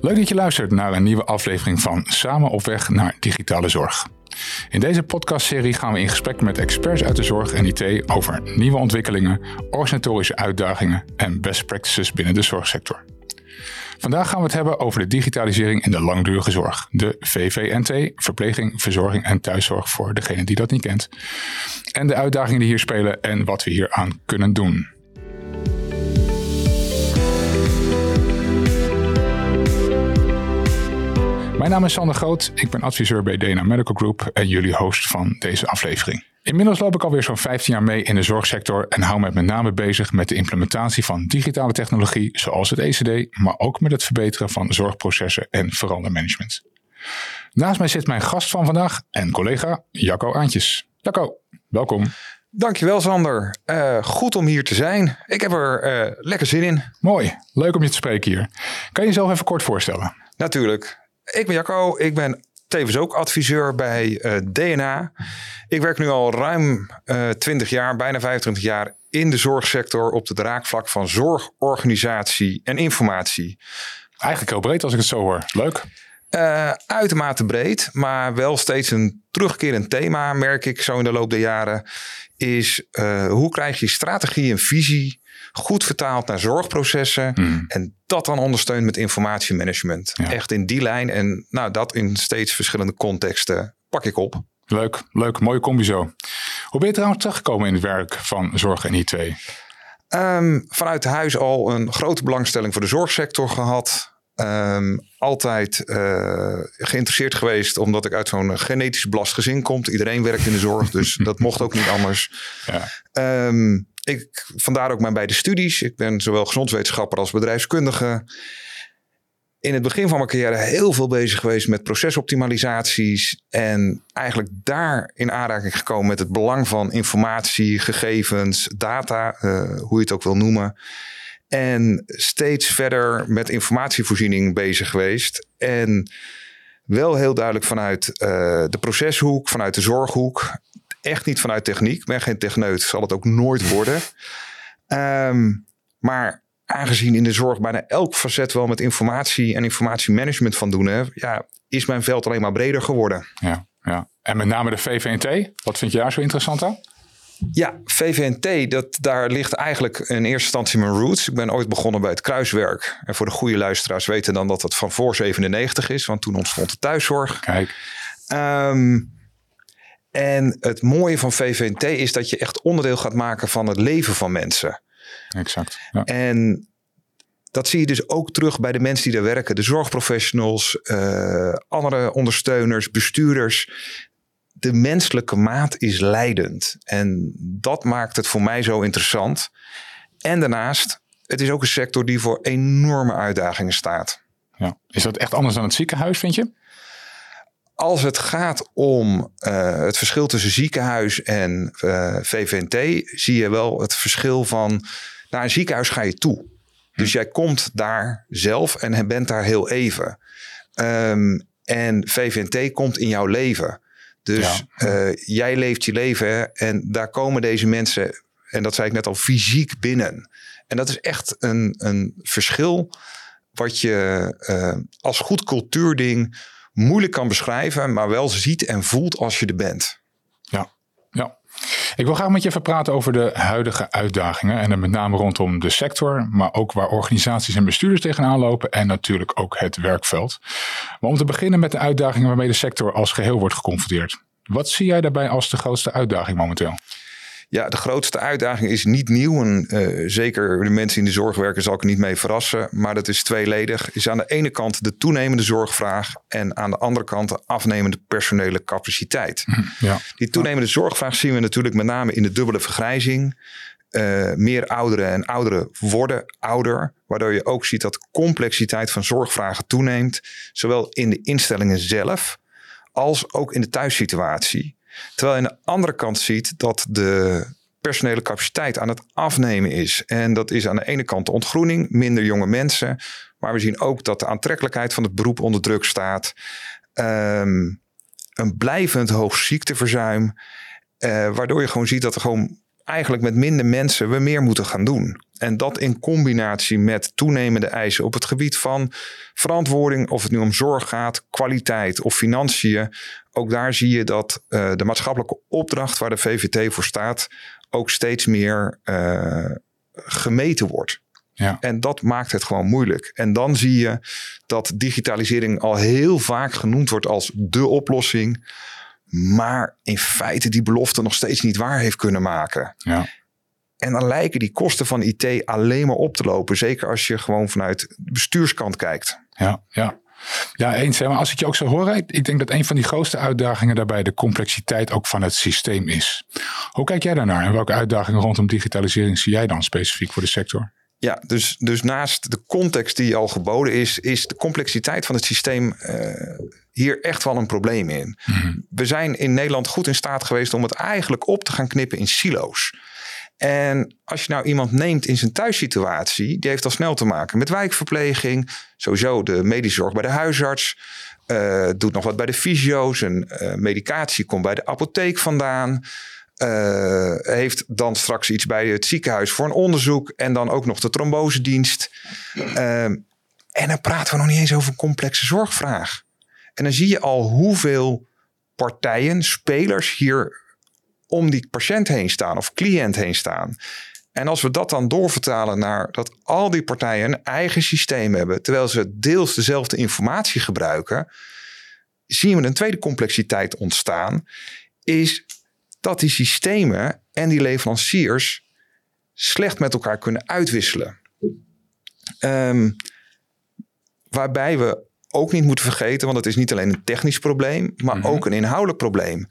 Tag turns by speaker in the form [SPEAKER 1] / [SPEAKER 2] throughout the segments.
[SPEAKER 1] Leuk dat je luistert naar een nieuwe aflevering van Samen op weg naar digitale zorg. In deze podcastserie gaan we in gesprek met experts uit de zorg en IT over nieuwe ontwikkelingen, organisatorische uitdagingen en best practices binnen de zorgsector. Vandaag gaan we het hebben over de digitalisering in de langdurige zorg. De VVNT, verpleging, verzorging en thuiszorg voor degene die dat niet kent. En de uitdagingen die hier spelen en wat we hier aan kunnen doen. Mijn naam is Sander Groot, ik ben adviseur bij DNA Medical Group en jullie host van deze aflevering. Inmiddels loop ik alweer zo'n 15 jaar mee in de zorgsector en hou me met name bezig met de implementatie van digitale technologie zoals het ECD, maar ook met het verbeteren van zorgprocessen en verandermanagement. Naast mij zit mijn gast van vandaag en collega Jacco Aantjes. Jacco, welkom.
[SPEAKER 2] Dankjewel Sander. Uh, goed om hier te zijn. Ik heb er uh, lekker zin in.
[SPEAKER 1] Mooi, leuk om je te spreken hier. Kan je jezelf even kort voorstellen?
[SPEAKER 2] Natuurlijk. Ik ben Jacco. Ik ben tevens ook adviseur bij uh, DNA. Ik werk nu al ruim uh, 20 jaar, bijna 25 jaar in de zorgsector op de draakvlak van zorgorganisatie en informatie.
[SPEAKER 1] Eigenlijk heel breed als ik het zo hoor. Leuk.
[SPEAKER 2] Uh, uitermate breed, maar wel steeds een terugkerend thema, merk ik zo in de loop der jaren. Is uh, hoe krijg je strategie en visie goed vertaald naar zorgprocessen. Hmm. En dat dan ondersteund met informatiemanagement. Echt in die lijn. En nou, dat in steeds verschillende contexten pak ik op.
[SPEAKER 1] Leuk, leuk. Mooie combi zo. Hoe ben je trouwens teruggekomen in het werk van zorg en IT? Um,
[SPEAKER 2] ehm, vanuit huis al een grote belangstelling voor de zorgsector gehad. Um, altijd uh, geïnteresseerd geweest, omdat ik uit zo'n genetisch belast gezin kom. Iedereen werkt in de zorg, dus dat mocht ook niet anders. Ja. Um, ik, vandaar ook mijn beide studies. Ik ben zowel gezondwetenschapper als bedrijfskundige. In het begin van mijn carrière heel veel bezig geweest met procesoptimalisaties. En eigenlijk daar in aanraking gekomen met het belang van informatie, gegevens, data, uh, hoe je het ook wil noemen. En steeds verder met informatievoorziening bezig geweest. En wel heel duidelijk vanuit uh, de proceshoek, vanuit de zorghoek echt niet vanuit techniek. Ik ben geen techneut, zal het ook nooit worden. Um, maar aangezien in de zorg bijna elk facet wel met informatie en informatiemanagement van doen, hè, ja, is mijn veld alleen maar breder geworden.
[SPEAKER 1] Ja, ja. En met name de VVNT, wat vind je daar zo interessant aan?
[SPEAKER 2] Ja, VVNT, dat, daar ligt eigenlijk in eerste instantie mijn roots. Ik ben ooit begonnen bij het kruiswerk. En voor de goede luisteraars weten dan dat het van voor 97 is, want toen ontstond de thuiszorg.
[SPEAKER 1] Kijk.
[SPEAKER 2] Um, en het mooie van VVNT is dat je echt onderdeel gaat maken van het leven van mensen.
[SPEAKER 1] Exact.
[SPEAKER 2] Ja. En dat zie je dus ook terug bij de mensen die daar werken. De zorgprofessionals, uh, andere ondersteuners, bestuurders. De menselijke maat is leidend. En dat maakt het voor mij zo interessant. En daarnaast, het is ook een sector die voor enorme uitdagingen staat.
[SPEAKER 1] Ja. Is dat echt anders dan het ziekenhuis, vind je?
[SPEAKER 2] als het gaat om uh, het verschil tussen ziekenhuis en uh, eh, VVNT, zie je wel het verschil van naar een ziekenhuis ga je toe. Dus jij komt daar zelf en bent daar heel even. Um, en VVNT komt in jouw leven. Dus ja. uh, jij leeft je leven en daar komen deze mensen, en dat zei ik net al, fysiek binnen. En dat is echt een, een verschil wat je als goed cultuurding moeilijk kan beschrijven, maar wel ziet en voelt als je er bent.
[SPEAKER 1] Ik wil graag met je even praten over de huidige uitdagingen. En dan met name rondom de sector, maar ook waar organisaties en bestuurders tegenaan lopen. En natuurlijk ook het werkveld. Maar om te beginnen met de uitdagingen waarmee de sector als geheel wordt geconfronteerd. Wat zie jij daarbij als de grootste uitdaging momenteel?
[SPEAKER 2] Ja, de grootste uitdaging is niet nieuw. En uh, zeker de mensen in de zorg werken zal ik er niet mee verrassen. Maar dat is tweeledig. Is aan de ene kant de toenemende zorgvraag. En aan de andere kant de afnemende personele capaciteit.
[SPEAKER 1] Hm, ja.
[SPEAKER 2] Die toenemende zorgvraag zien we natuurlijk met name in de dubbele vergrijzing. Uh, meer ouderen en ouderen worden ouder. Waardoor je ook ziet dat de complexiteit van zorgvragen toeneemt. Zowel in de instellingen zelf als ook in de thuissituatie. Terwijl je aan de andere kant ziet dat de personele capaciteit aan het afnemen is. En dat is aan de ene kant de ontgroening, minder jonge mensen. Maar we zien ook dat de aantrekkelijkheid van het beroep onder druk staat. Um, een blijvend hoog ziekteverzuim. Uh, waardoor je gewoon ziet dat er gewoon eigenlijk met minder mensen we meer moeten gaan doen. En dat in combinatie met toenemende eisen op het gebied van verantwoording, of het nu om zorg gaat, kwaliteit of financiën. Ook daar zie je dat uh, de maatschappelijke opdracht waar de VVT voor staat ook steeds meer uh, gemeten wordt. Ja. En dat maakt het gewoon moeilijk. En dan zie je dat digitalisering al heel vaak genoemd wordt als de oplossing. Maar in feite die belofte nog steeds niet waar heeft kunnen maken. Ja. En dan lijken die kosten van IT alleen maar op te lopen. Zeker als je gewoon vanuit de bestuurskant kijkt.
[SPEAKER 1] Ja, ja. Ja, eens. Maar als ik je ook zo hoor, ik denk dat een van die grootste uitdagingen daarbij de complexiteit ook van het systeem is. Hoe kijk jij daarnaar en welke uitdagingen rondom digitalisering zie jij dan specifiek voor de sector?
[SPEAKER 2] Ja, dus, dus naast de context die al geboden is, is de complexiteit van het systeem uh, hier echt wel een probleem in. Mhm. We zijn in Nederland goed in staat geweest om het eigenlijk op te gaan knippen in silo's. En als je nou iemand neemt in zijn thuissituatie, die heeft al snel te maken met wijkverpleging, sowieso de medische zorg bij de huisarts, uh, doet nog wat bij de fysio's, een uh, medicatie komt bij de apotheek vandaan. Uh, heeft dan straks iets bij het ziekenhuis voor een onderzoek. En dan ook nog de trombosedienst. Uh, en dan praten we nog niet eens over een complexe zorgvraag. En dan zie je al hoeveel partijen, spelers hier om die patiënt heen staan of cliënt heen staan. En als we dat dan doorvertalen naar dat al die partijen een eigen systeem hebben, terwijl ze deels dezelfde informatie gebruiken, zien we een tweede complexiteit ontstaan. Is dat die systemen en die leveranciers slecht met elkaar kunnen uitwisselen. Um, waarbij we ook niet moeten vergeten, want het is niet alleen een technisch probleem, maar mhm. ook een inhoudelijk probleem.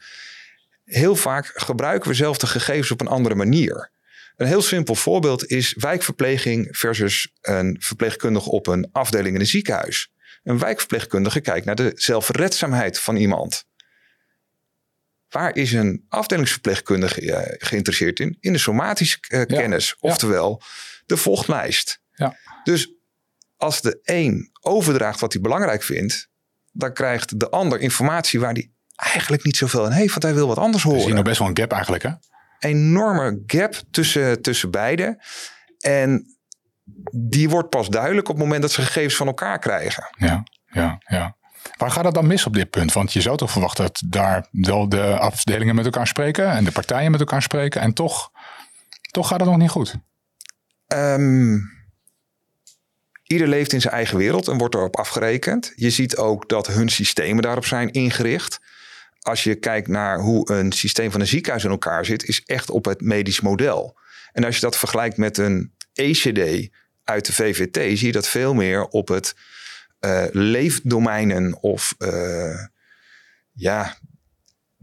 [SPEAKER 2] Heel vaak gebruiken we zelf de gegevens op een andere manier. Een heel simpel voorbeeld is wijkverpleging versus een verpleegkundige op een afdeling in een ziekenhuis. Een wijkverpleegkundige kijkt naar de zelfredzaamheid van iemand. Waar is een afdelingsverpleegkundige uh, geïnteresseerd in? In de somatische uh, kennis, oftewel de vochtlijst. Ja. Dus als de een overdraagt wat hij belangrijk vindt, dan krijgt de ander informatie waar hij eigenlijk niet zoveel aan heeft, want hij wil wat anders horen.
[SPEAKER 1] Er is nog best wel een gap eigenlijk, hè?
[SPEAKER 2] Enorme gap tussen, tussen beiden. En die wordt pas duidelijk op het moment dat ze gegevens van elkaar krijgen.
[SPEAKER 1] Ja, ja, ja. Waar gaat het dan mis op dit punt? Want je zou toch verwachten dat daar wel de afdelingen met elkaar spreken en de partijen met elkaar spreken. En toch, toch gaat het nog niet goed. Um,
[SPEAKER 2] ieder leeft in zijn eigen wereld en wordt erop afgerekend. Je ziet ook dat hun systemen daarop zijn ingericht. Als je kijkt naar hoe een systeem van een ziekenhuis in elkaar zit, is echt op het medisch model. En als je dat vergelijkt met een ECD uit de VVT, zie je dat veel meer op het uh, leefdomeinen of uh, ja,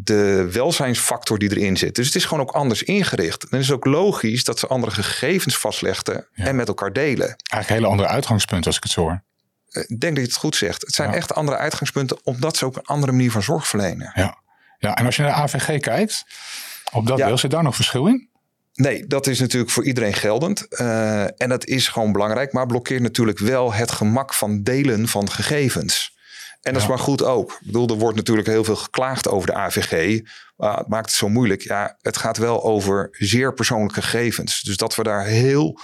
[SPEAKER 2] de welzijnsfactor die erin zit. Dus het is gewoon ook anders ingericht. En het is ook logisch dat ze andere gegevens vastleggen en met elkaar delen.
[SPEAKER 1] Eigenlijk een hele andere uitgangspunt als ik het zo hoor.
[SPEAKER 2] Eh, ik denk dat je het goed zegt. Het zijn echt andere uitgangspunten omdat ze ook een andere manier van zorg verlenen.
[SPEAKER 1] Ja, ja en als je naar de AVG kijkt, op dat deel zit daar nog verschil in?
[SPEAKER 2] Nee, dat is natuurlijk voor iedereen geldend. Uh, en dat is gewoon belangrijk, maar blokkeert natuurlijk wel het gemak van delen van gegevens. En dat is maar goed ook. Ik bedoel, er wordt natuurlijk heel veel geklaagd over de AVG. Maar het maakt het zo moeilijk. Ja, het gaat wel over zeer persoonlijke gegevens. Dus dat we daar heel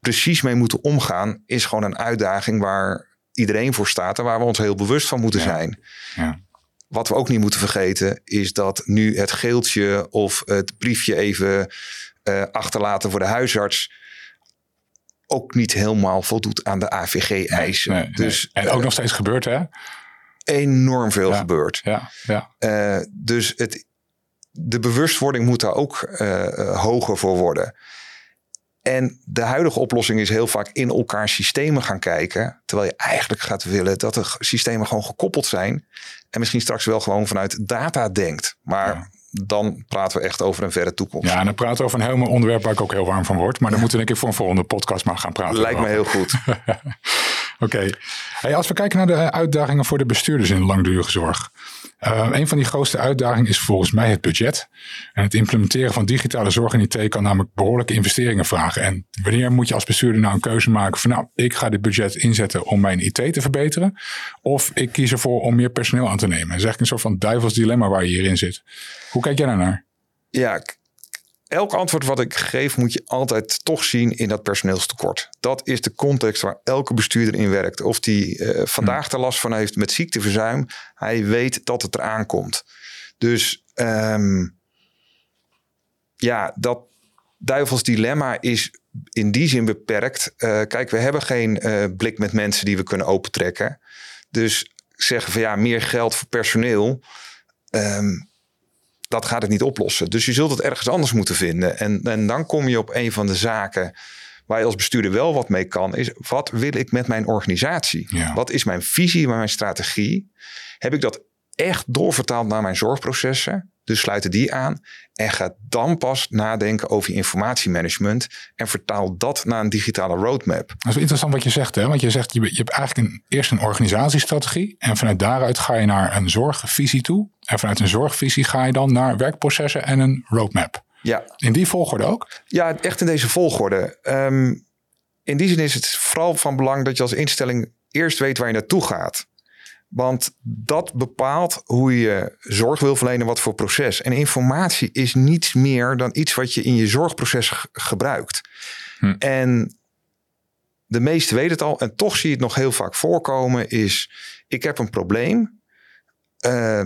[SPEAKER 2] precies mee moeten omgaan, is gewoon een uitdaging waar iedereen voor staat en waar we ons heel bewust van moeten zijn. Ja. Wat we ook niet moeten vergeten, is dat nu het geeltje of het briefje even uh, achterlaten voor de huisarts ook niet helemaal voldoet aan de AVG-eisen. dus,
[SPEAKER 1] En ook uh, nog steeds gebeurt, hè?
[SPEAKER 2] Enorm veel ja, gebeurt.
[SPEAKER 1] Ja, ja.
[SPEAKER 2] Uh, dus het, de bewustwording moet daar ook uh, hoger voor worden. En de huidige oplossing is heel vaak in elkaar systemen gaan kijken. Terwijl je eigenlijk gaat willen dat de systemen gewoon gekoppeld zijn. En misschien straks wel gewoon vanuit data denkt. Maar dan praten we echt over een verre toekomst.
[SPEAKER 1] Ja, en dan praten we over een heel onderwerp waar ik ook heel warm van word. Maar dan moeten we denk ik voor een volgende podcast maar gaan praten.
[SPEAKER 2] Lijkt me heel goed.
[SPEAKER 1] Oké. Als we kijken naar de uitdagingen voor de bestuurders in langdurige zorg. Uh, een van die grootste uitdagingen is volgens mij het budget. En het implementeren van digitale zorg in IT kan namelijk behoorlijke investeringen vragen. En wanneer moet je als bestuurder nou een keuze maken van nou, ik ga dit budget inzetten om mijn IT te verbeteren. Of ik kies ervoor om meer personeel aan te nemen. Dat is eigenlijk een soort van duivels dilemma waar je hierin zit. Hoe kijk jij daar naar?
[SPEAKER 2] Ja, elk antwoord wat ik geef moet je altijd toch zien in dat personeelstekort. Dat is de context waar elke bestuurder in werkt. Of die uh, vandaag er last van heeft met ziekteverzuim. Hij weet dat het eraan komt. Dus um, ja, dat duivels dilemma is in die zin beperkt. Uh, kijk, we hebben geen uh, blik met mensen die we kunnen opentrekken. Dus zeggen van ja, meer geld voor personeel. Um, dat gaat het niet oplossen. Dus je zult het ergens anders moeten vinden. En, en dan kom je op een van de zaken waar je als bestuurder wel wat mee kan, is wat wil ik met mijn organisatie? Wat is mijn visie, mijn strategie? Heb ik dat echt doorvertaald naar mijn zorgprocessen? Dus sluiten die aan en ga dan pas nadenken over je informatiemanagement en vertaal dat naar een digitale roadmap.
[SPEAKER 1] Dat is interessant wat je zegt, hè? want je zegt je, je hebt eigenlijk een, eerst een organisatiestrategie en vanuit daaruit ga je naar een zorgvisie toe. En vanuit een zorgvisie ga je dan naar werkprocessen en een roadmap.
[SPEAKER 2] Ja.
[SPEAKER 1] In die volgorde ook?
[SPEAKER 2] Ja, echt in deze volgorde. Um, in die zin is het vooral van belang dat je als instelling eerst weet waar je naartoe gaat. Want dat bepaalt hoe je zorg wil verlenen, wat voor proces. En informatie is niets meer dan iets wat je in je zorgproces gebruikt. Hm. En de meesten weten het al, en toch zie je het nog heel vaak voorkomen, is ik heb een probleem. Uh,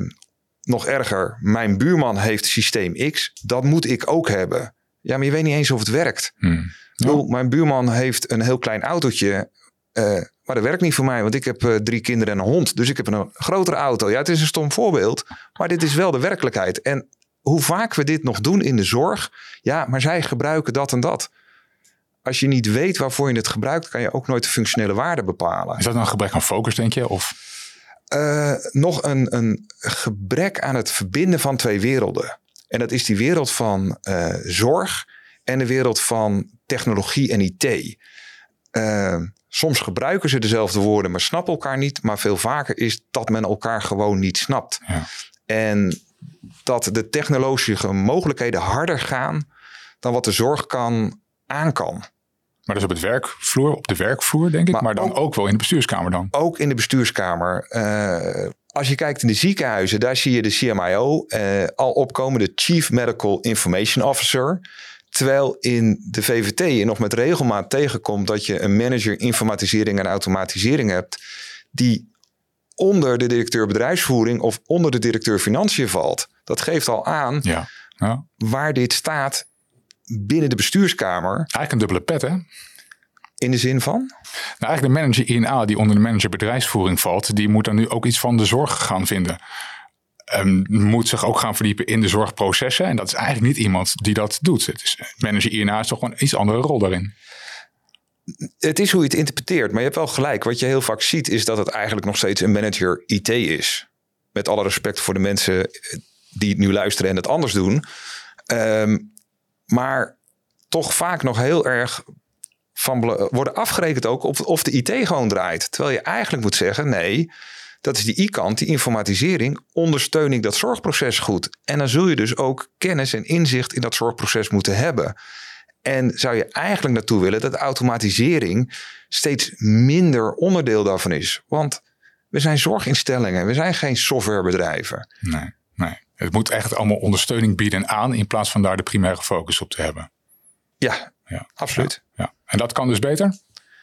[SPEAKER 2] nog erger, mijn buurman heeft systeem X, dat moet ik ook hebben. Ja, maar je weet niet eens of het werkt. Hm. Ja. mijn buurman heeft een heel klein autootje. Uh, maar dat werkt niet voor mij, want ik heb uh, drie kinderen en een hond. Dus ik heb een grotere auto. Ja, het is een stom voorbeeld, maar dit is wel de werkelijkheid. En hoe vaak we dit nog doen in de zorg. Ja, maar zij gebruiken dat en dat. Als je niet weet waarvoor je het gebruikt, kan je ook nooit de functionele waarde bepalen.
[SPEAKER 1] Is dat een gebrek aan focus, denk je? Of?
[SPEAKER 2] Uh, nog een, een gebrek aan het verbinden van twee werelden. En dat is die wereld van uh, zorg en de wereld van technologie en IT. Uh, Soms gebruiken ze dezelfde woorden, maar snappen elkaar niet. Maar veel vaker is dat men elkaar gewoon niet snapt. Ja. En dat de technologische mogelijkheden harder gaan dan wat de zorg kan aan kan.
[SPEAKER 1] Maar dat is op het werkvloer, op de werkvloer denk ik, maar, dan ook, wel in de bestuurskamer dan.
[SPEAKER 2] Ook in de bestuurskamer. Uh, als je kijkt in de ziekenhuizen, daar zie je de CMIO uh, eh, al opkomen, de Chief Medical Information Officer. Terwijl in de VVT je nog met regelmaat tegenkomt dat je een manager informatisering en automatisering hebt, die onder de directeur bedrijfsvoering of onder de directeur financiën valt. Dat geeft al aan ja. Ja. waar dit staat binnen de bestuurskamer.
[SPEAKER 1] Eigenlijk een dubbele pet, hè?
[SPEAKER 2] In de zin van?
[SPEAKER 1] Nou, eigenlijk de manager INA die onder de manager bedrijfsvoering valt, die moet dan nu ook iets van de zorg gaan vinden um, moet zich ook gaan verdiepen in de zorgprocessen. En dat is eigenlijk niet iemand die dat doet. Het is, manager INA is toch gewoon een iets andere rol daarin.
[SPEAKER 2] Het is hoe je het interpreteert, maar je hebt wel gelijk. Wat je heel vaak ziet is dat het eigenlijk nog steeds een manager IT is. Met alle respect voor de mensen die het nu luisteren en het anders doen. Um, maar toch vaak nog heel erg van worden afgerekend ook op of de IT gewoon draait. Terwijl je eigenlijk moet zeggen: nee, dat is die i-kant, die informatisering, ondersteun ik dat zorgproces goed. En dan zul je dus ook kennis en inzicht in dat zorgproces moeten hebben. En zou je eigenlijk naartoe willen dat automatisering steeds minder onderdeel daarvan is. Want we zijn zorginstellingen, we zijn geen softwarebedrijven.
[SPEAKER 1] Nee, nee. Het moet echt allemaal ondersteuning bieden aan in plaats van daar de primaire focus op te hebben.
[SPEAKER 2] Ja, ja absoluut.
[SPEAKER 1] Ja, ja. En dat kan dus beter?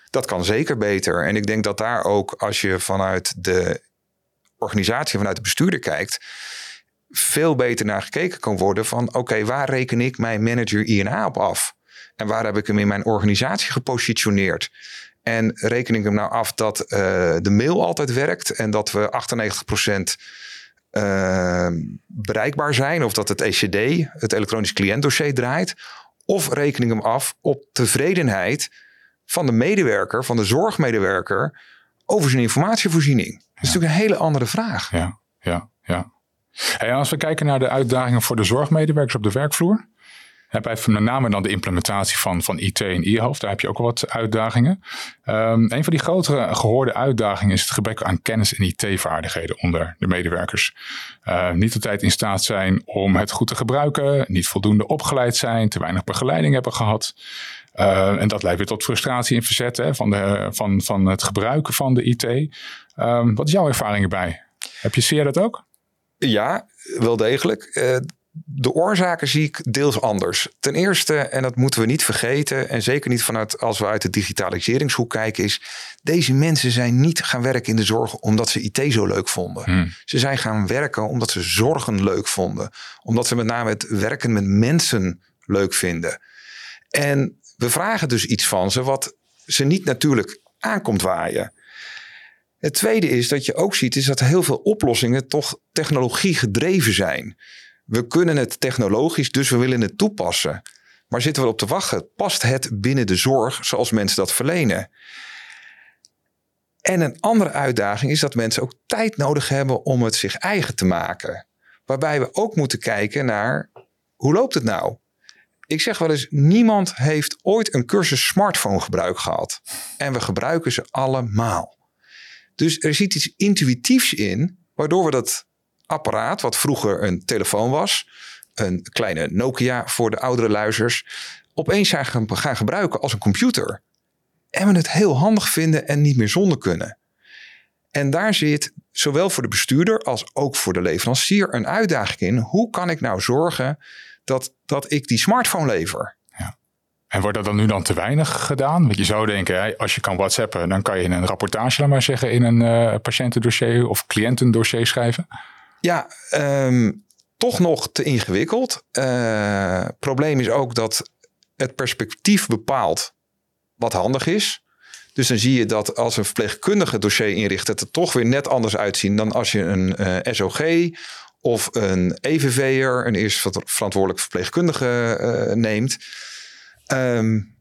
[SPEAKER 2] Dat kan zeker beter. En ik denk dat daar ook, als je vanuit de organisatie vanuit de bestuurder kijkt, veel beter naar gekeken kan worden van oké, waar reken ik mijn manager INA op af? En waar heb ik hem in mijn organisatie gepositioneerd? En reken ik hem nou af dat uh, de mail altijd werkt en dat we 98% uh, eh, bereikbaar zijn of dat het ECD, het elektronisch cliëntdossier, draait? Of reken ik hem af op tevredenheid van de medewerker, van de zorgmedewerker, over zijn informatievoorziening? Dat is natuurlijk een hele andere vraag.
[SPEAKER 1] Ja, ja, ja. En als we kijken naar de uitdagingen voor de zorgmedewerkers op de werkvloer. Heb je met name dan de implementatie van, van IT en e-health. Daar heb je ook wel wat uitdagingen. Um, een van die grotere gehoorde uitdagingen is het gebrek aan kennis en IT-vaardigheden onder de medewerkers. Uh, niet altijd in staat zijn om het goed te gebruiken, niet voldoende opgeleid zijn, te weinig begeleiding hebben gehad. Uh, en dat leidt weer tot frustratie en verzet hè, van, de, van, van het gebruiken van de IT. Um, wat is jouw ervaring erbij? Heb je zeer dat ook?
[SPEAKER 2] Ja, wel degelijk. Uh, de oorzaken zie ik deels anders. Ten eerste, en dat moeten we niet vergeten, en zeker niet vanuit als we uit de digitaliseringshoek kijken, is deze mensen zijn niet gaan werken in de zorg omdat ze IT zo leuk vonden.
[SPEAKER 1] Hmm.
[SPEAKER 2] Ze zijn gaan werken omdat ze zorgen leuk vonden. Omdat ze met name het werken met mensen leuk vinden. En we vragen dus iets van ze wat ze niet natuurlijk aankomt waaien. Het tweede is dat je ook ziet is dat heel veel oplossingen toch technologie gedreven zijn. We kunnen het technologisch, dus we willen het toepassen. Maar zitten we op te wachten? Past het binnen de zorg zoals mensen dat verlenen? En een andere uitdaging is dat mensen ook tijd nodig hebben om het zich eigen te maken. Waarbij we ook moeten kijken naar hoe loopt het nou? Ik zeg wel eens, niemand heeft ooit een cursus smartphone gebruik gehad. En we gebruiken ze allemaal. Dus er zit iets intuïtiefs in, waardoor we dat apparaat, wat vroeger een telefoon was, een kleine Nokia voor de oudere luizers, opeens gaan, gaan gebruiken als een computer. En we het heel handig vinden en niet meer zonder kunnen. En daar zit zowel voor de bestuurder als ook voor de leverancier een uitdaging in. Hoe kan ik nou zorgen dat, dat ik die smartphone lever?
[SPEAKER 1] En wordt dat dan nu dan te weinig gedaan? Want je zou denken, hè, als je kan whatsappen, dan kan je in een rapportage, laat maar zeggen, in een uh, patiëntendossier of cliëntendossier schrijven.
[SPEAKER 2] Ja, ehm, toch nog te ingewikkeld. Uh, probleem is ook dat het perspectief bepaalt wat handig is. Dus dan zie je dat als een verpleegkundige dossier inricht, dat het toch weer net anders uitzien dan als je een uh, SOG of een EVV'er, een eerst verantwoordelijk verpleegkundige uh, neemt. Um,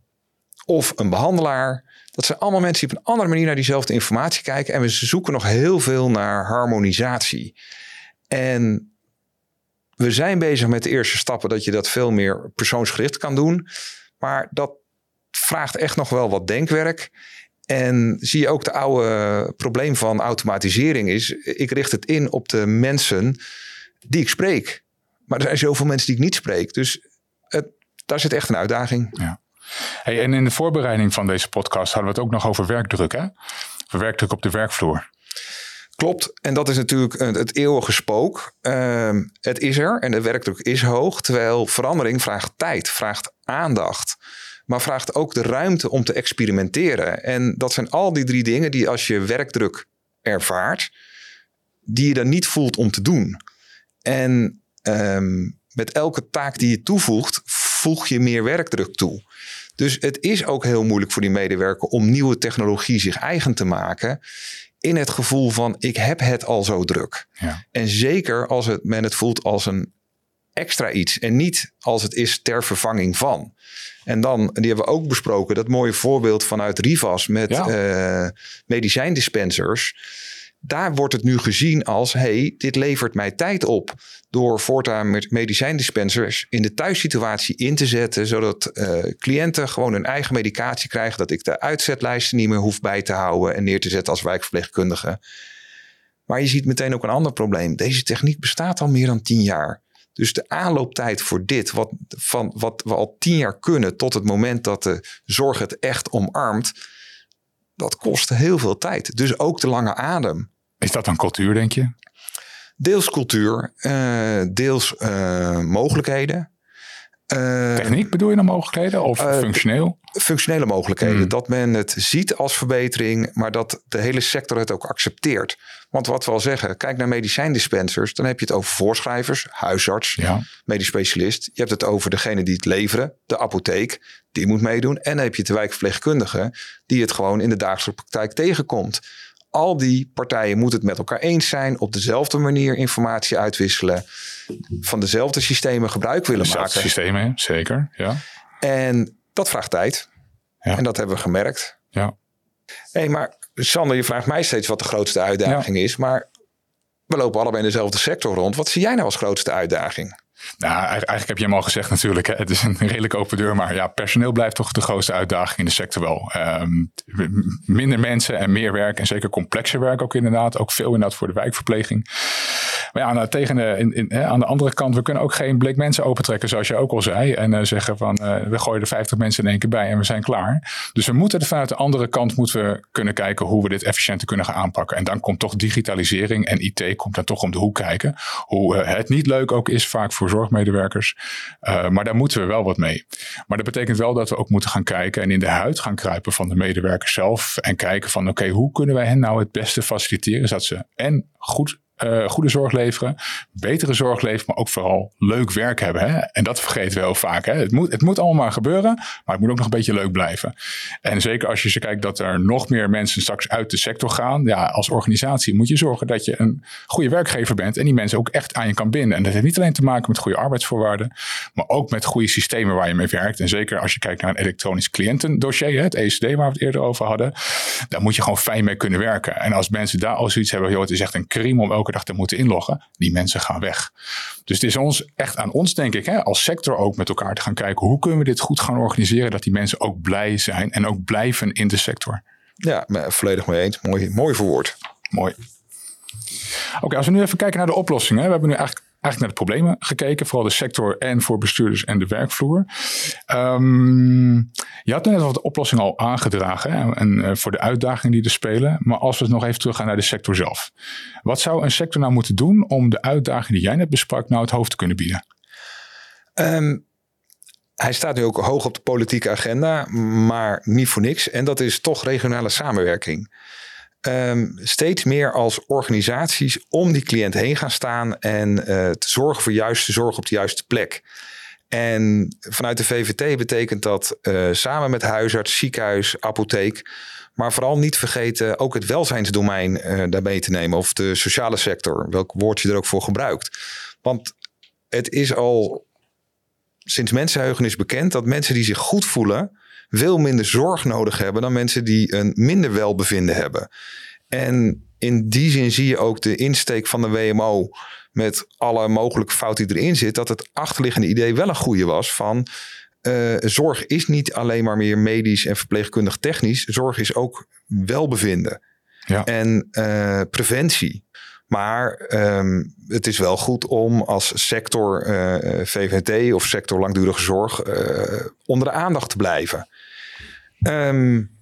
[SPEAKER 2] of een behandelaar. Dat zijn allemaal mensen die op een andere manier naar diezelfde informatie kijken. En we zoeken nog heel veel naar harmonisatie. En we zijn bezig met de eerste stappen dat je dat veel meer persoonsgericht kan doen. Maar dat vraagt echt nog wel wat denkwerk. En zie je ook de oude probleem van automatisering is, ik richt het in op de mensen die ik spreek. Maar er zijn zoveel mensen die ik niet spreek. Dus het, daar zit echt een uitdaging.
[SPEAKER 1] Ja. Hey, en in de voorbereiding van deze podcast hadden we het ook nog over werkdruk, hè? Over werkdruk op de werkvloer.
[SPEAKER 2] Klopt, en dat is natuurlijk het eeuwige spook. Uh, het is er en de werkdruk is hoog, terwijl verandering vraagt tijd, vraagt aandacht, maar vraagt ook de ruimte om te experimenteren. En dat zijn al die drie dingen die als je werkdruk ervaart, die je dan niet voelt om te doen. En um, met elke taak die je toevoegt, voeg je meer werkdruk toe. Dus het is ook heel moeilijk voor die medewerker om nieuwe technologie zich eigen te maken in het gevoel van ik heb het al zo druk.
[SPEAKER 1] Ja.
[SPEAKER 2] En zeker als het, men het voelt als een extra iets en niet als het is ter vervanging van. En dan, die hebben we ook besproken, dat mooie voorbeeld vanuit Rivas met
[SPEAKER 1] Ja.
[SPEAKER 2] eh, medicijndispensers. Daar wordt het nu gezien als, hey, dit levert mij tijd op. Door voortaan met medicijndispensers in de thuissituatie in te zetten. Zodat eh, cliënten gewoon hun eigen medicatie krijgen. Dat ik de uitzetlijsten niet meer hoef bij te houden en neer te zetten als wijkverpleegkundige. Maar je ziet meteen ook een ander probleem. Deze techniek bestaat al meer dan tien jaar. Dus de aanlooptijd voor dit, wat, van, wat we al tien jaar kunnen, tot het moment dat de zorg het echt omarmt, dat kost heel veel tijd. Dus ook de lange adem.
[SPEAKER 1] Is dat dan cultuur, denk je?
[SPEAKER 2] Deels cultuur, eh, deels eh, mogelijkheden. Eh,
[SPEAKER 1] Techniek bedoel je dan mogelijkheden? Of functioneel?
[SPEAKER 2] functionele mogelijkheden.
[SPEAKER 1] Hmm.
[SPEAKER 2] Dat men het ziet als verbetering, maar dat de hele sector het ook accepteert. Want wat we al zeggen, kijk naar medicijndispensers, dan heb je het over voorschrijvers, huisarts,
[SPEAKER 1] Ja.
[SPEAKER 2] medisch specialist. Je hebt het over degene die het leveren, de apotheek, die moet meedoen. En dan heb je de wijkverpleegkundige, die het gewoon in de dagelijkse praktijk tegenkomt. Al die partijen moeten het met elkaar eens zijn, op dezelfde manier informatie uitwisselen, van dezelfde systemen gebruik willen
[SPEAKER 1] Dezelfde
[SPEAKER 2] maken.
[SPEAKER 1] systemen, zeker. Ja.
[SPEAKER 2] En dat vraagt tijd.
[SPEAKER 1] Ja.
[SPEAKER 2] En dat hebben we gemerkt.
[SPEAKER 1] Ja.
[SPEAKER 2] Hé, maar Sander, je vraagt mij steeds wat de grootste uitdaging is. Maar we lopen allebei in dezelfde sector rond. Wat zie jij nou als grootste uitdaging?
[SPEAKER 1] Nou, eigenlijk heb je hem al gezegd natuurlijk. Hè. Het is een redelijk open deur. Maar ja, personeel blijft toch de grootste uitdaging in de sector wel. Ehm, minder mensen en meer werk. En zeker complexer werk ook inderdaad. Ook veel inderdaad voor de wijkverpleging. Maar ja, nou, tegen de, in, in, hè, aan de andere kant, we kunnen ook geen blik mensen opentrekken, zoals je ook al zei. En uh, zeggen van, uh, we gooien er 50 mensen in één keer bij en we zijn klaar. Dus we moeten vanuit de andere kant moeten we kunnen kijken hoe we dit efficiënter kunnen gaan aanpakken. En dan komt toch digitalisering en IT komt dan toch om de hoek kijken. Hoe uh, het niet leuk ook is vaak voor zorgmedewerkers. maar daar moeten we wel wat mee. Maar dat betekent wel dat we ook moeten gaan kijken en in de huid gaan kruipen van de medewerkers zelf. En kijken van, oké, hoe kunnen wij hen nou het beste faciliteren, zodat ze en goed uh, goede zorg leveren, betere zorg leveren, maar ook vooral leuk werk hebben. Hè? En dat vergeten we heel vaak. Hè? Het, moet, het moet allemaal gebeuren, maar het moet ook nog een beetje leuk blijven. En zeker als je ze kijkt dat er nog meer mensen straks uit de sector gaan, ja, als organisatie moet je zorgen dat je een goede werkgever bent en die mensen ook echt aan je kan binden. En dat heeft niet alleen te maken met goede arbeidsvoorwaarden, maar ook met goede systemen waar je mee werkt. En zeker als je kijkt naar een elektronisch cliëntendossier, het ECD waar we het eerder over hadden, daar moet je gewoon fijn mee kunnen werken. En als mensen daar al zoiets hebben, joh, het is echt een crime om elke elke dag te moeten inloggen. Die mensen gaan weg. Dus het is ons, echt aan ons, denk ik, hè, als sector ook met elkaar te gaan kijken. Hoe kunnen we dit goed gaan organiseren? Dat die mensen ook blij zijn en ook blijven in de sector.
[SPEAKER 2] Ja, volledig mee eens. Mooi, mooi verwoord.
[SPEAKER 1] Mooi. Oké, als we nu even kijken naar de oplossingen. We hebben nu eigenlijk eigenlijk naar de problemen gekeken, vooral de sector en voor bestuurders en de werkvloer. Um, je had net al de oplossing al aangedragen en uh, voor de uitdagingen die er spelen. Maar als we nog even teruggaan naar de sector zelf. Wat zou een sector nou moeten doen om de uitdagingen die jij net besprak nou het hoofd te kunnen bieden?
[SPEAKER 2] Um, hij staat nu ook hoog op de politieke agenda, maar niet voor niks. En dat is toch regionale samenwerking um, steeds meer als organisaties om die cliënt heen gaan staan en uh, te zorgen voor juiste zorg op de juiste plek. En vanuit de VVT betekent dat uh, samen met huisarts, ziekenhuis, apotheek, maar vooral niet vergeten ook het welzijnsdomein uh, daarbij te nemen of de sociale sector, welk woord je er ook voor gebruikt. Want het is al sinds mensenheugenis bekend dat mensen die zich goed voelen, veel minder zorg nodig hebben dan mensen die een minder welbevinden hebben. En in die zin zie je ook de insteek van de WMO met alle mogelijke fouten die erin zit, dat het achterliggende idee wel een goede was van uh, zorg is niet alleen maar meer medisch en verpleegkundig technisch. Zorg is ook welbevinden ja. en uh, preventie. Maar um, het is wel goed om als sector uh, eh, VVT of sector langdurige zorg onder de aandacht te blijven. Um,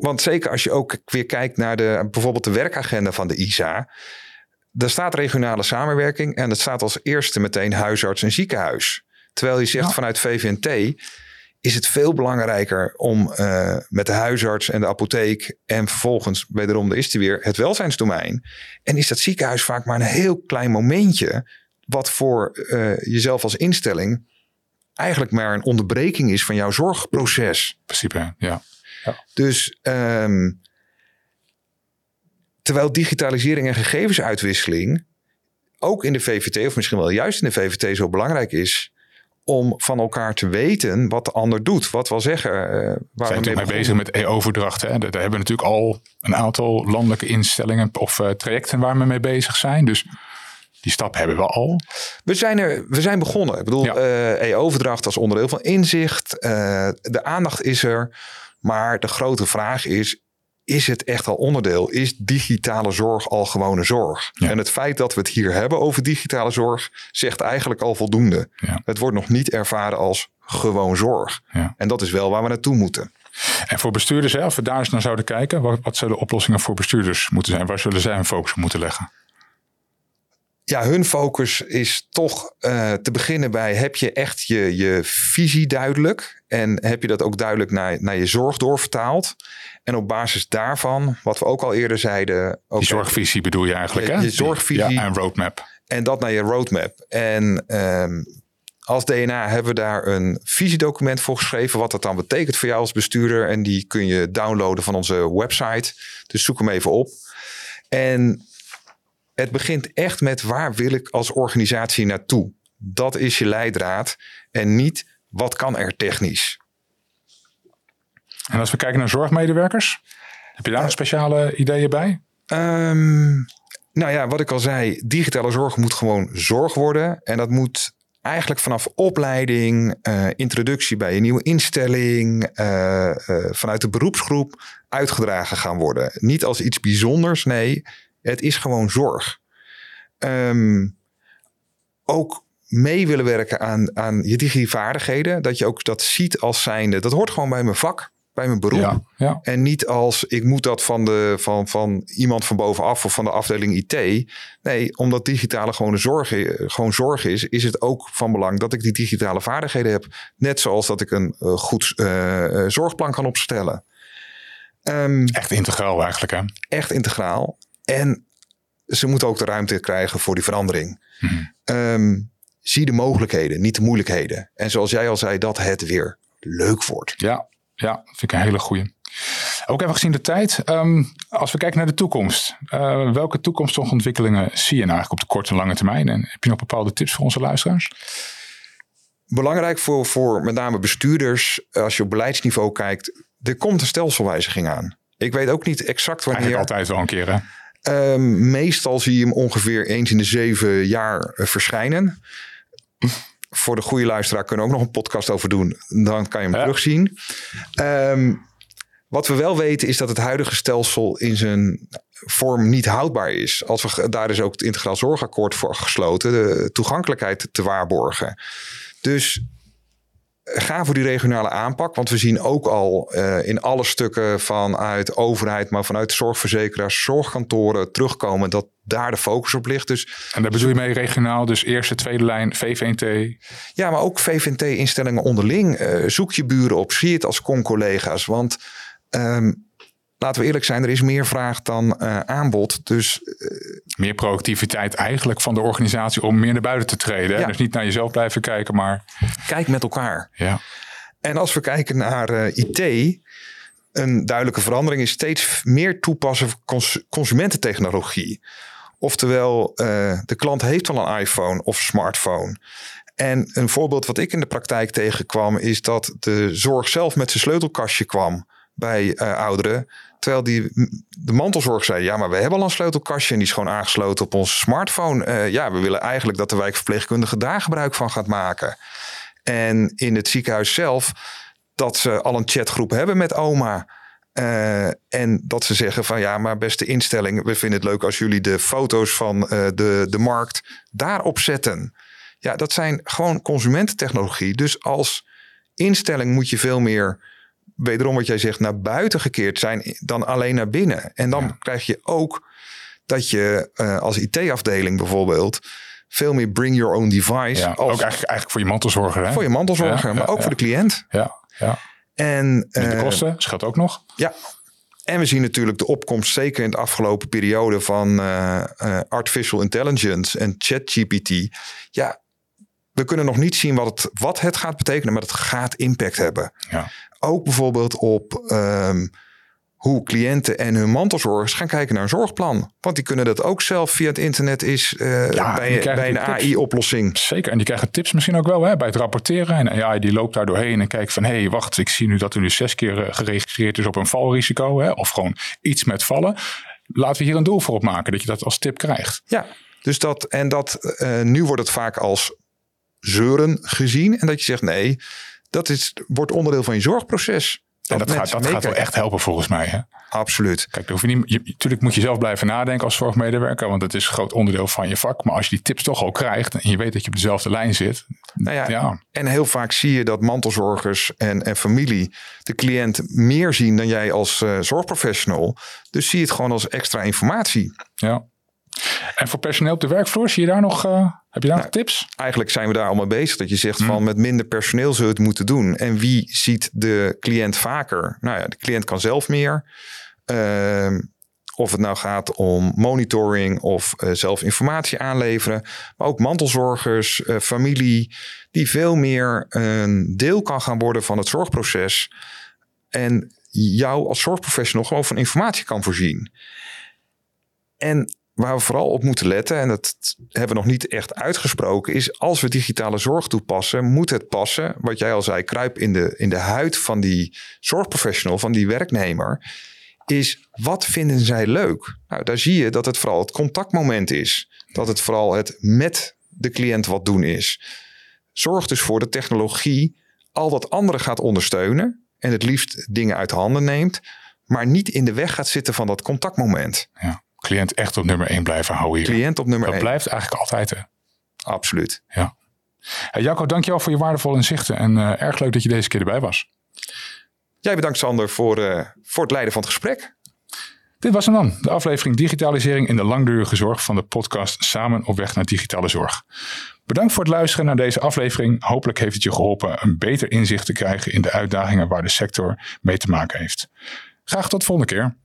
[SPEAKER 2] want zeker als je ook weer kijkt naar de, bijvoorbeeld de werkagenda van de ISA. Daar staat regionale samenwerking en dat staat als eerste meteen huisarts en ziekenhuis. Terwijl je zegt vanuit VVNT is het veel belangrijker om uh, met de huisarts en de apotheek en vervolgens wederom de is er weer het welzijnsdomein. En is dat ziekenhuis vaak maar een heel klein momentje wat voor uh, jezelf als instelling eigenlijk maar een onderbreking is van jouw zorgproces.
[SPEAKER 1] In principe, ja. ja.
[SPEAKER 2] Dus um, terwijl digitalisering en gegevensuitwisseling ook in de VVT, of misschien wel juist in de VVT, zo belangrijk is om van elkaar te weten wat de ander doet. Wat wil zeggen. Uh,
[SPEAKER 1] waar zijn we mee, mee bezig met e-overdracht. Daar, hebben we natuurlijk al een aantal landelijke instellingen of uh, trajecten waar we mee bezig zijn. Dus die stap hebben we al.
[SPEAKER 2] We zijn, er, we zijn begonnen. Ik bedoel, ja. uh, e-overdracht als onderdeel van inzicht. De aandacht is er. Maar de grote vraag is, is het echt al onderdeel? Is digitale zorg al gewone zorg? Ja. En het feit dat we het hier hebben over digitale zorg zegt eigenlijk al voldoende. Ja. Het wordt nog niet ervaren als gewoon zorg. Ja. En dat is wel waar we naartoe moeten.
[SPEAKER 1] En voor bestuurders, als we daar eens naar zouden kijken, wat, wat zouden oplossingen voor bestuurders moeten zijn? Waar zullen zij een focus moeten leggen?
[SPEAKER 2] Ja, hun focus is toch uh, te beginnen bij: heb je echt je, je visie duidelijk? En heb je dat ook duidelijk naar, naar je zorg doorvertaald? En op basis daarvan, wat we ook al eerder zeiden.
[SPEAKER 1] Okay, die zorgvisie bedoel je eigenlijk,
[SPEAKER 2] je,
[SPEAKER 1] hè?
[SPEAKER 2] Je zorgvisie.
[SPEAKER 1] Ja, en roadmap.
[SPEAKER 2] En dat naar je roadmap. En um, als DNA hebben we daar een visiedocument voor geschreven. Wat dat dan betekent voor jou als bestuurder. En die kun je downloaden van onze website. Dus zoek hem even op. En het begint echt met waar wil ik als organisatie naartoe? Dat is je leidraad en niet wat kan er technisch.
[SPEAKER 1] En als we kijken naar zorgmedewerkers, heb je daar uh, speciale ideeën bij?
[SPEAKER 2] Um, nou ja, wat ik al zei, digitale zorg moet gewoon zorg worden. En dat moet eigenlijk vanaf opleiding, uh, introductie bij een nieuwe instelling, uh, vanuit de beroepsgroep uitgedragen gaan worden. Niet als iets bijzonders, nee, het is gewoon zorg. ehm, ook mee willen werken aan, aan je digivaardigheden. Dat je ook dat ziet als zijnde. Dat hoort gewoon bij mijn vak, bij mijn beroep.
[SPEAKER 1] Ja, ja.
[SPEAKER 2] En niet als ik moet dat van, de, van, van iemand van bovenaf of van de afdeling IT. Nee, omdat digitale gewoon, zorg, gewoon zorg is, is het ook van belang dat ik die digitale vaardigheden heb. Net zoals dat ik een uh, goed uh, zorgplan kan opstellen.
[SPEAKER 1] Um, echt integraal eigenlijk, hè?
[SPEAKER 2] Echt integraal. En ze moeten ook de ruimte krijgen voor die verandering. Hmm. Um, zie de mogelijkheden, niet de moeilijkheden. En zoals jij al zei, dat het weer leuk wordt.
[SPEAKER 1] Ja, ja vind ik een hele goeie. Ook even gezien de tijd. Um, als we kijken naar de toekomst. Uh, welke toekomstige ontwikkelingen zie je nou eigenlijk op de korte en lange termijn? En heb je nog bepaalde tips voor onze luisteraars?
[SPEAKER 2] Belangrijk voor, voor met name bestuurders, als je op beleidsniveau kijkt, er komt een stelselwijziging aan. Ik weet ook niet exact wanneer.
[SPEAKER 1] Eigenlijk altijd wel een keer, hè?
[SPEAKER 2] Um, meestal zie je hem ongeveer eens in de zeven jaar uh, verschijnen voor de goede luisteraar kunnen we ook nog een podcast over doen. Dan kan je hem terugzien. Um, wat we wel weten is dat het huidige stelsel in zijn vorm niet houdbaar is. Als we, daar is ook het integraal zorgakkoord voor gesloten. De toegankelijkheid te waarborgen. Dus ga voor die regionale aanpak. Want we zien ook al uh, in alle stukken vanuit overheid, maar vanuit zorgverzekeraars, zorgkantoren terugkomen dat daar de focus op ligt. Dus,
[SPEAKER 1] en daar bedoel je mee regionaal, dus eerste, tweede lijn, VVNT?
[SPEAKER 2] Ja, maar ook VVNT-instellingen onderling. Uh, zoek je buren op, zie het als con-collega's. Want um, laten we eerlijk zijn, er is meer vraag dan uh, aanbod. Dus, uh,
[SPEAKER 1] meer proactiviteit eigenlijk van de organisatie om meer naar buiten te treden. Ja. Dus niet naar jezelf blijven kijken, maar...
[SPEAKER 2] Kijk met elkaar.
[SPEAKER 1] Ja.
[SPEAKER 2] En als we kijken naar uh, IT, een duidelijke verandering is steeds meer toepassen van cons consumententechnologie. Oftewel, de klant heeft al een iPhone of smartphone. En een voorbeeld wat ik in de praktijk tegenkwam, is dat de zorg zelf met zijn sleutelkastje kwam bij uh, ouderen. Terwijl die, de mantelzorg zei, ja, maar we hebben al een sleutelkastje en die is gewoon aangesloten op onze smartphone. Uh, ja, we willen eigenlijk dat de wijkverpleegkundige daar gebruik van gaat maken. En in het ziekenhuis zelf, dat ze al een chatgroep hebben met oma. Uh, en dat ze zeggen van ja, maar beste instelling, we vinden het leuk als jullie de foto's van de, de markt daarop zetten. Ja, dat zijn gewoon consumententechnologie. Dus als instelling moet je veel meer wederom wat jij zegt, naar buiten gekeerd zijn dan alleen naar binnen. En dan krijg je ook dat je uh, als IT-afdeling bijvoorbeeld veel meer bring your own device.
[SPEAKER 1] Ja, als, ook eigenlijk, eigenlijk voor je mantelzorger. Hè?
[SPEAKER 2] Voor je mantelzorger, ja, maar ook voor de cliënt.
[SPEAKER 1] Ja, ja.
[SPEAKER 2] En
[SPEAKER 1] uh, de kosten schat ook nog.
[SPEAKER 2] Ja. En we zien natuurlijk de opkomst, zeker in de afgelopen periode, van uh, artificial intelligence en ChatGPT. Ja, we kunnen nog niet zien wat het, wat het gaat betekenen, maar het gaat impact hebben.
[SPEAKER 1] Ja.
[SPEAKER 2] Ook bijvoorbeeld op um, hoe cliënten en hun mantelzorgers gaan kijken naar een zorgplan. Want die kunnen dat ook zelf via het internet is uh, ja, bij, bij een AI-oplossing.
[SPEAKER 1] Zeker, en die krijgen tips misschien ook wel hè, bij het rapporteren. En AI die loopt daar doorheen en kijkt van... hé, hey, wacht, ik zie nu dat er nu zes keer eh, geregistreerd is op een valrisico. Hè, of gewoon iets met vallen. Laten we hier een doel voor opmaken dat je dat als tip krijgt.
[SPEAKER 2] Ja, dus dat, en dat, uh, nu wordt het vaak als zeuren gezien. En dat je zegt nee, dat is, wordt onderdeel van je zorgproces.
[SPEAKER 1] Dat, dat, gaat, dat gaat wel echt helpen volgens mij. Hè?
[SPEAKER 2] Absoluut.
[SPEAKER 1] Kijk, hoef je niet, je, natuurlijk moet je zelf blijven nadenken als zorgmedewerker, want het is een groot onderdeel van je vak. Maar als je die tips toch al krijgt en je weet dat je op dezelfde lijn zit.
[SPEAKER 2] Nou ja, ja. En heel vaak zie je dat mantelzorgers en, en familie de cliënt meer zien dan jij als uh, zorgprofessional. Dus zie je het gewoon als extra informatie.
[SPEAKER 1] Ja. En voor personeel op de werkvloer, zie je daar nog, uh, heb je daar nou, nog tips?
[SPEAKER 2] Eigenlijk zijn we daar allemaal bezig. Dat je zegt mm. van met minder personeel zullen we het moeten doen. En wie ziet de cliënt vaker? Nou ja, de cliënt kan zelf meer. Uh, of het nou gaat om monitoring of uh, zelf informatie aanleveren. Maar ook mantelzorgers, uh, familie, die veel meer een deel kan gaan worden van het zorgproces. En jou als zorgprofessional gewoon van informatie kan voorzien. En waar we vooral op moeten letten, en dat hebben we nog niet echt uitgesproken, is als we digitale zorg toepassen, moet het passen, wat jij al zei, kruip in de, in de huid van die zorgprofessional, van die werknemer, is wat vinden zij leuk? Nou, daar zie je dat het vooral het contactmoment is. Dat het vooral het met de cliënt wat doen is. Zorg dus voor de technologie al dat andere gaat ondersteunen en het liefst dingen uit handen neemt, maar niet in de weg gaat zitten van dat contactmoment.
[SPEAKER 1] Ja. Cliënt echt op nummer 1 blijven houden hier.
[SPEAKER 2] Cliënt op nummer
[SPEAKER 1] Dat
[SPEAKER 2] 1.
[SPEAKER 1] blijft eigenlijk altijd. Hè?
[SPEAKER 2] Absoluut.
[SPEAKER 1] Ja. Hey, Jacco, dankjewel voor je waardevolle inzichten. En eh, erg leuk dat je deze keer erbij was.
[SPEAKER 2] Jij bedankt Sander voor, eh, voor het leiden van het gesprek.
[SPEAKER 1] Dit was hem dan, de aflevering Digitalisering in de langdurige zorg van de podcast Samen op weg naar digitale zorg. Bedankt voor het luisteren naar deze aflevering. Hopelijk heeft het je geholpen een beter inzicht te krijgen in de uitdagingen waar de sector mee te maken heeft. Graag tot de volgende keer.